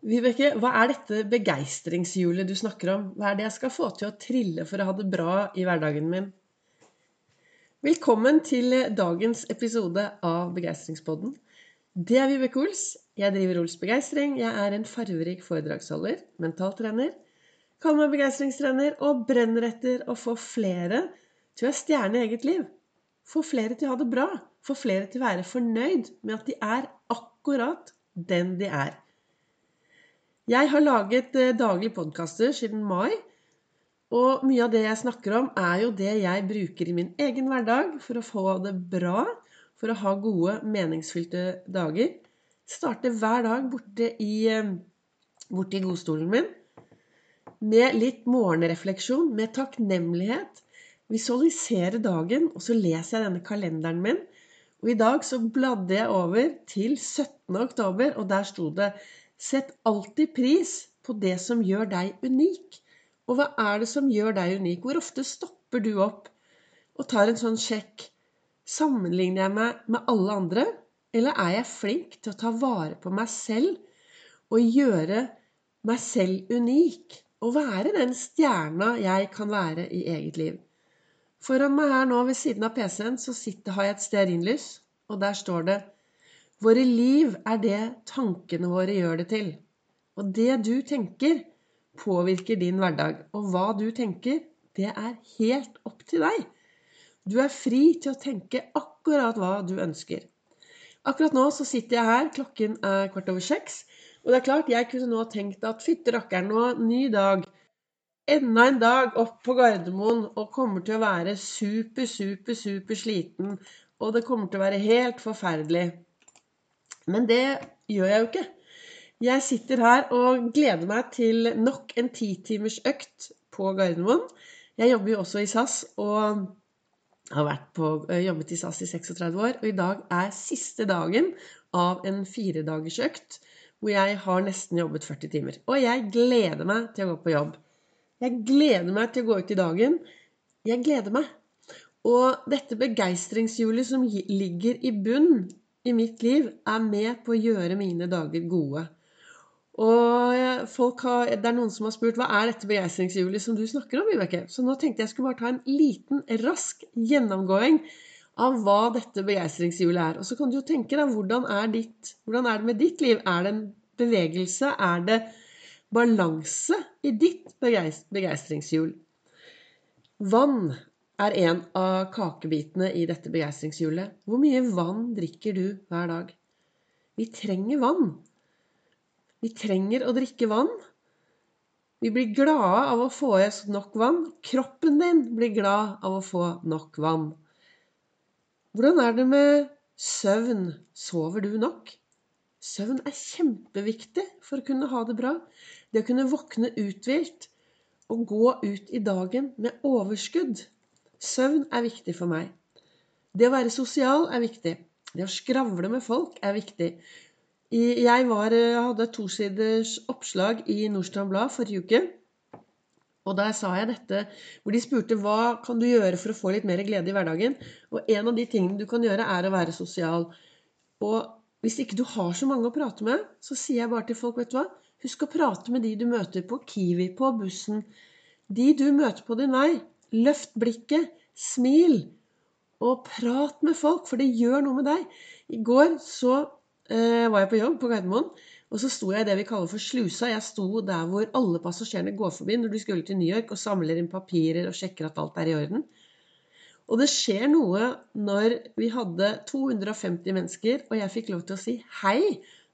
Vibeke, hva er dette begeistringshjulet du snakker om? Hva er det jeg skal få til å trille for å ha det bra i hverdagen min? Velkommen til dagens episode av Begeistringspodden. Det er Vibeke Ols. Jeg driver Ols Begeistring. Jeg er en farverik foredragsholder, mentaltrener, kaller meg begeistringstrener og brenner etter å få flere til å være stjerne i eget liv. Få flere til å ha det bra. Få flere til å være fornøyd med at de er akkurat den de er. Jeg har laget eh, daglige podkaster siden mai. Og mye av det jeg snakker om, er jo det jeg bruker i min egen hverdag for å få det bra, for å ha gode, meningsfylte dager. Starter hver dag borte i, eh, borte i godstolen min med litt morgenrefleksjon, med takknemlighet. Visualisere dagen, og så leser jeg denne kalenderen min. Og i dag så bladde jeg over til 17. oktober, og der sto det Sett alltid pris på det som gjør deg unik. Og hva er det som gjør deg unik? Hvor ofte stopper du opp og tar en sånn sjekk? Sammenligner jeg meg med alle andre, eller er jeg flink til å ta vare på meg selv og gjøre meg selv unik? Og være den stjerna jeg kan være i eget liv. Foran meg her nå ved siden av PC-en så sitter, har jeg et stearinlys, og der står det Våre liv er det tankene våre gjør det til. Og det du tenker, påvirker din hverdag. Og hva du tenker, det er helt opp til deg. Du er fri til å tenke akkurat hva du ønsker. Akkurat nå så sitter jeg her, klokken er kvart over seks. Og det er klart, jeg kunne nå tenkt at fytte rakkeren, nå, ny dag. Enda en dag opp på Gardermoen og kommer til å være super, super, super sliten. Og det kommer til å være helt forferdelig. Men det gjør jeg jo ikke. Jeg sitter her og gleder meg til nok en titimers økt på Gardermoen. Jeg jobber jo også i SAS og har på, eh, jobbet i SAS i 36 år. Og i dag er siste dagen av en firedagersøkt hvor jeg har nesten jobbet 40 timer. Og jeg gleder meg til å gå på jobb. Jeg gleder meg til å gå ut i dagen. Jeg gleder meg. Og dette begeistringshjulet som ligger i bunn i mitt liv er med på å gjøre mine dager gode. Og har, det er noen som har spurt hva er dette begeistringshjulet som du snakker om, Vibeke? Så nå tenkte jeg skulle bare ta en liten, rask gjennomgåing av hva dette begeistringshjulet er. Og så kan du jo tenke deg hvordan er, ditt, hvordan er det med ditt liv? Er det en bevegelse? Er det balanse i ditt begeistringshjul? Vann er en av kakebitene i dette begeistringshjulet. Hvor mye vann drikker du hver dag? Vi trenger vann. Vi trenger å drikke vann. Vi blir glade av å få i oss nok vann. Kroppen din blir glad av å få nok vann. Hvordan er det med søvn? Sover du nok? Søvn er kjempeviktig for å kunne ha det bra. Det å kunne våkne uthvilt og gå ut i dagen med overskudd. Søvn er viktig for meg. Det å være sosial er viktig. Det å skravle med folk er viktig. Jeg var, eh, hadde et tosiders oppslag i Nordstrand Blad forrige uke. Og der sa jeg dette, hvor de spurte hva kan du gjøre for å få litt mer glede i hverdagen. Og en av de tingene du kan gjøre, er å være sosial. Og hvis ikke du har så mange å prate med, så sier jeg bare til folk, vet du hva, husk å prate med de du møter på Kiwi, på bussen. De du møter på din vei. Løft blikket, smil, og prat med folk, for det gjør noe med deg. I går så eh, var jeg på jobb på Gardermoen, og så sto jeg i det vi kaller for slusa. Jeg sto der hvor alle passasjerene går forbi når du skulle til New York og samler inn papirer og sjekker at alt er i orden. Og det skjer noe når vi hadde 250 mennesker, og jeg fikk lov til å si hei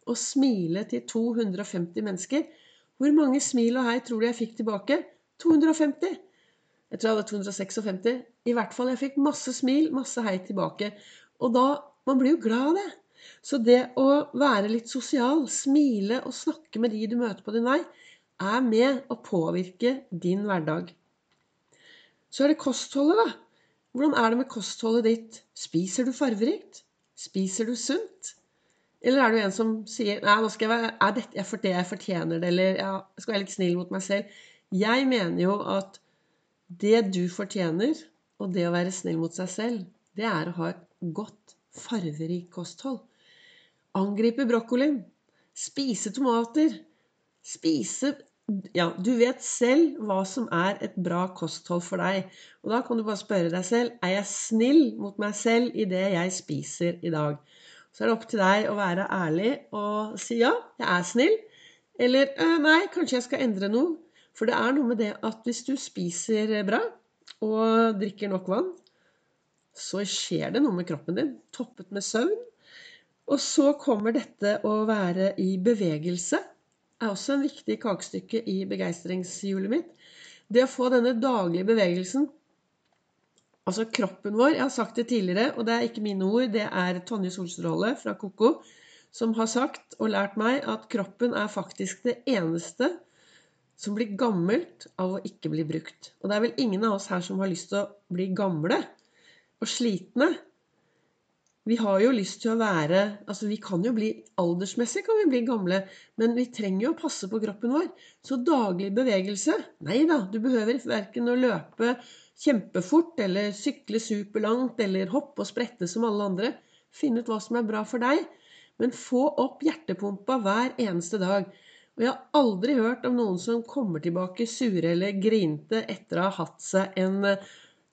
og smile til 250 mennesker. Hvor mange smil og hei tror du jeg fikk tilbake? 250. Jeg tror jeg hadde 256. I hvert fall. Jeg fikk masse smil, masse hei tilbake. Og da Man blir jo glad av det. Så det å være litt sosial, smile og snakke med de du møter på din vei, er med å påvirke din hverdag. Så er det kostholdet, da. Hvordan er det med kostholdet ditt? Spiser du farverikt? Spiser du sunt? Eller er du en som sier Nei, nå skal jeg være, er dette for det jeg fortjener det, eller ja, jeg skal være litt snill mot meg selv. Jeg mener jo at det du fortjener, og det å være snill mot seg selv, det er å ha et godt, farverikt kosthold. Angripe brokkolien. Spise tomater. spise Ja, du vet selv hva som er et bra kosthold for deg. Og da kan du bare spørre deg selv er jeg snill mot meg selv i det jeg spiser i dag. Så er det opp til deg å være ærlig og si ja, jeg er snill. Eller nei, kanskje jeg skal endre noe. For det er noe med det at hvis du spiser bra og drikker nok vann, så skjer det noe med kroppen din. Toppet med søvn. Og så kommer dette å være i bevegelse er også en viktig kakestykke i begeistringshjulet mitt. Det å få denne daglige bevegelsen Altså kroppen vår Jeg har sagt det tidligere, og det er ikke mine ord. Det er Tonje Solstråle fra Koko som har sagt og lært meg at kroppen er faktisk det eneste som blir gammelt av å ikke bli brukt. Og det er vel ingen av oss her som har lyst til å bli gamle og slitne. Vi har jo lyst til å være Altså, vi kan jo bli Aldersmessig kan vi bli gamle, men vi trenger jo å passe på kroppen vår. Så daglig bevegelse Nei da, du behøver verken å løpe kjempefort eller sykle superlangt eller hoppe og sprette som alle andre. Finne ut hva som er bra for deg. Men få opp hjertepumpa hver eneste dag. Og jeg har aldri hørt om noen som kommer tilbake sure eller grinte etter å ha hatt seg en eh,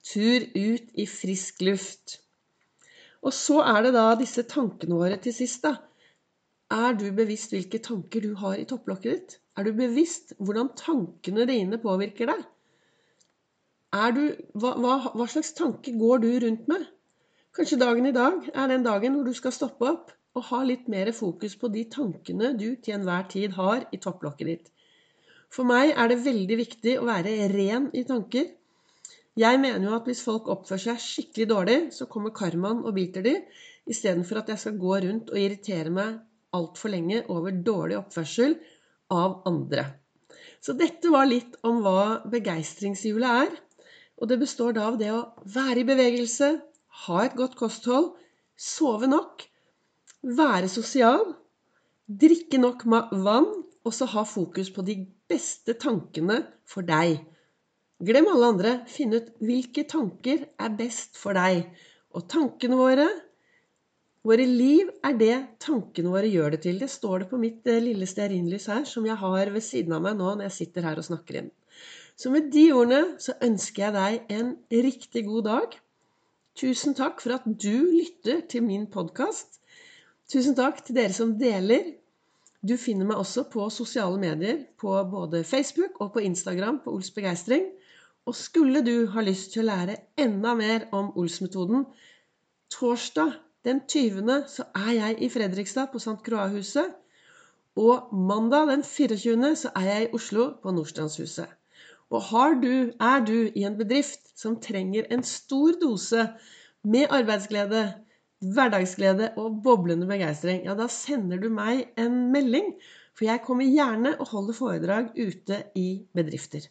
tur ut i frisk luft. Og så er det da disse tankene våre til sist, da. Er du bevisst hvilke tanker du har i topplokket ditt? Er du bevisst hvordan tankene dine påvirker deg? Du, hva, hva, hva, slags tanke går du rundt med? Kanskje dagen i dag er den dagen hvor du skal stoppe opp og ha litt mer fokus på de tankene du til enhver tid har i topplokket ditt. For meg er det veldig viktig å være ren i tanker. Jeg mener jo at hvis folk oppfører seg skikkelig dårlig, så kommer karmaen og biter de, istedenfor at jeg skal gå rundt og irritere meg altfor lenge over dårlig oppførsel av andre. Så dette var litt om hva begeistringshjulet er. Og det består da av det å være i bevegelse, ha et godt kosthold, sove nok, være sosial, drikke nok vann, og så ha fokus på de beste tankene for deg. Glem alle andre. Finn ut hvilke tanker er best for deg. Og tankene våre Våre liv er det tankene våre gjør det til. Det står det på mitt eh, lille stearinlys her, som jeg har ved siden av meg nå når jeg sitter her og snakker inn. Så med de ordene så ønsker jeg deg en riktig god dag. Tusen takk for at du lytter til min podkast. Tusen takk til dere som deler. Du finner meg også på sosiale medier, på både Facebook og på Instagram på Ols Begeistring. Og skulle du ha lyst til å lære enda mer om Ols-metoden Torsdag den 20. så er jeg i Fredrikstad på St. Croix-huset. Og mandag den 24. så er jeg i Oslo på Nordstrandshuset. Og du, er du i en bedrift som trenger en stor dose med arbeidsglede, hverdagsglede og boblende begeistring, ja, da sender du meg en melding. For jeg kommer gjerne og holder foredrag ute i bedrifter.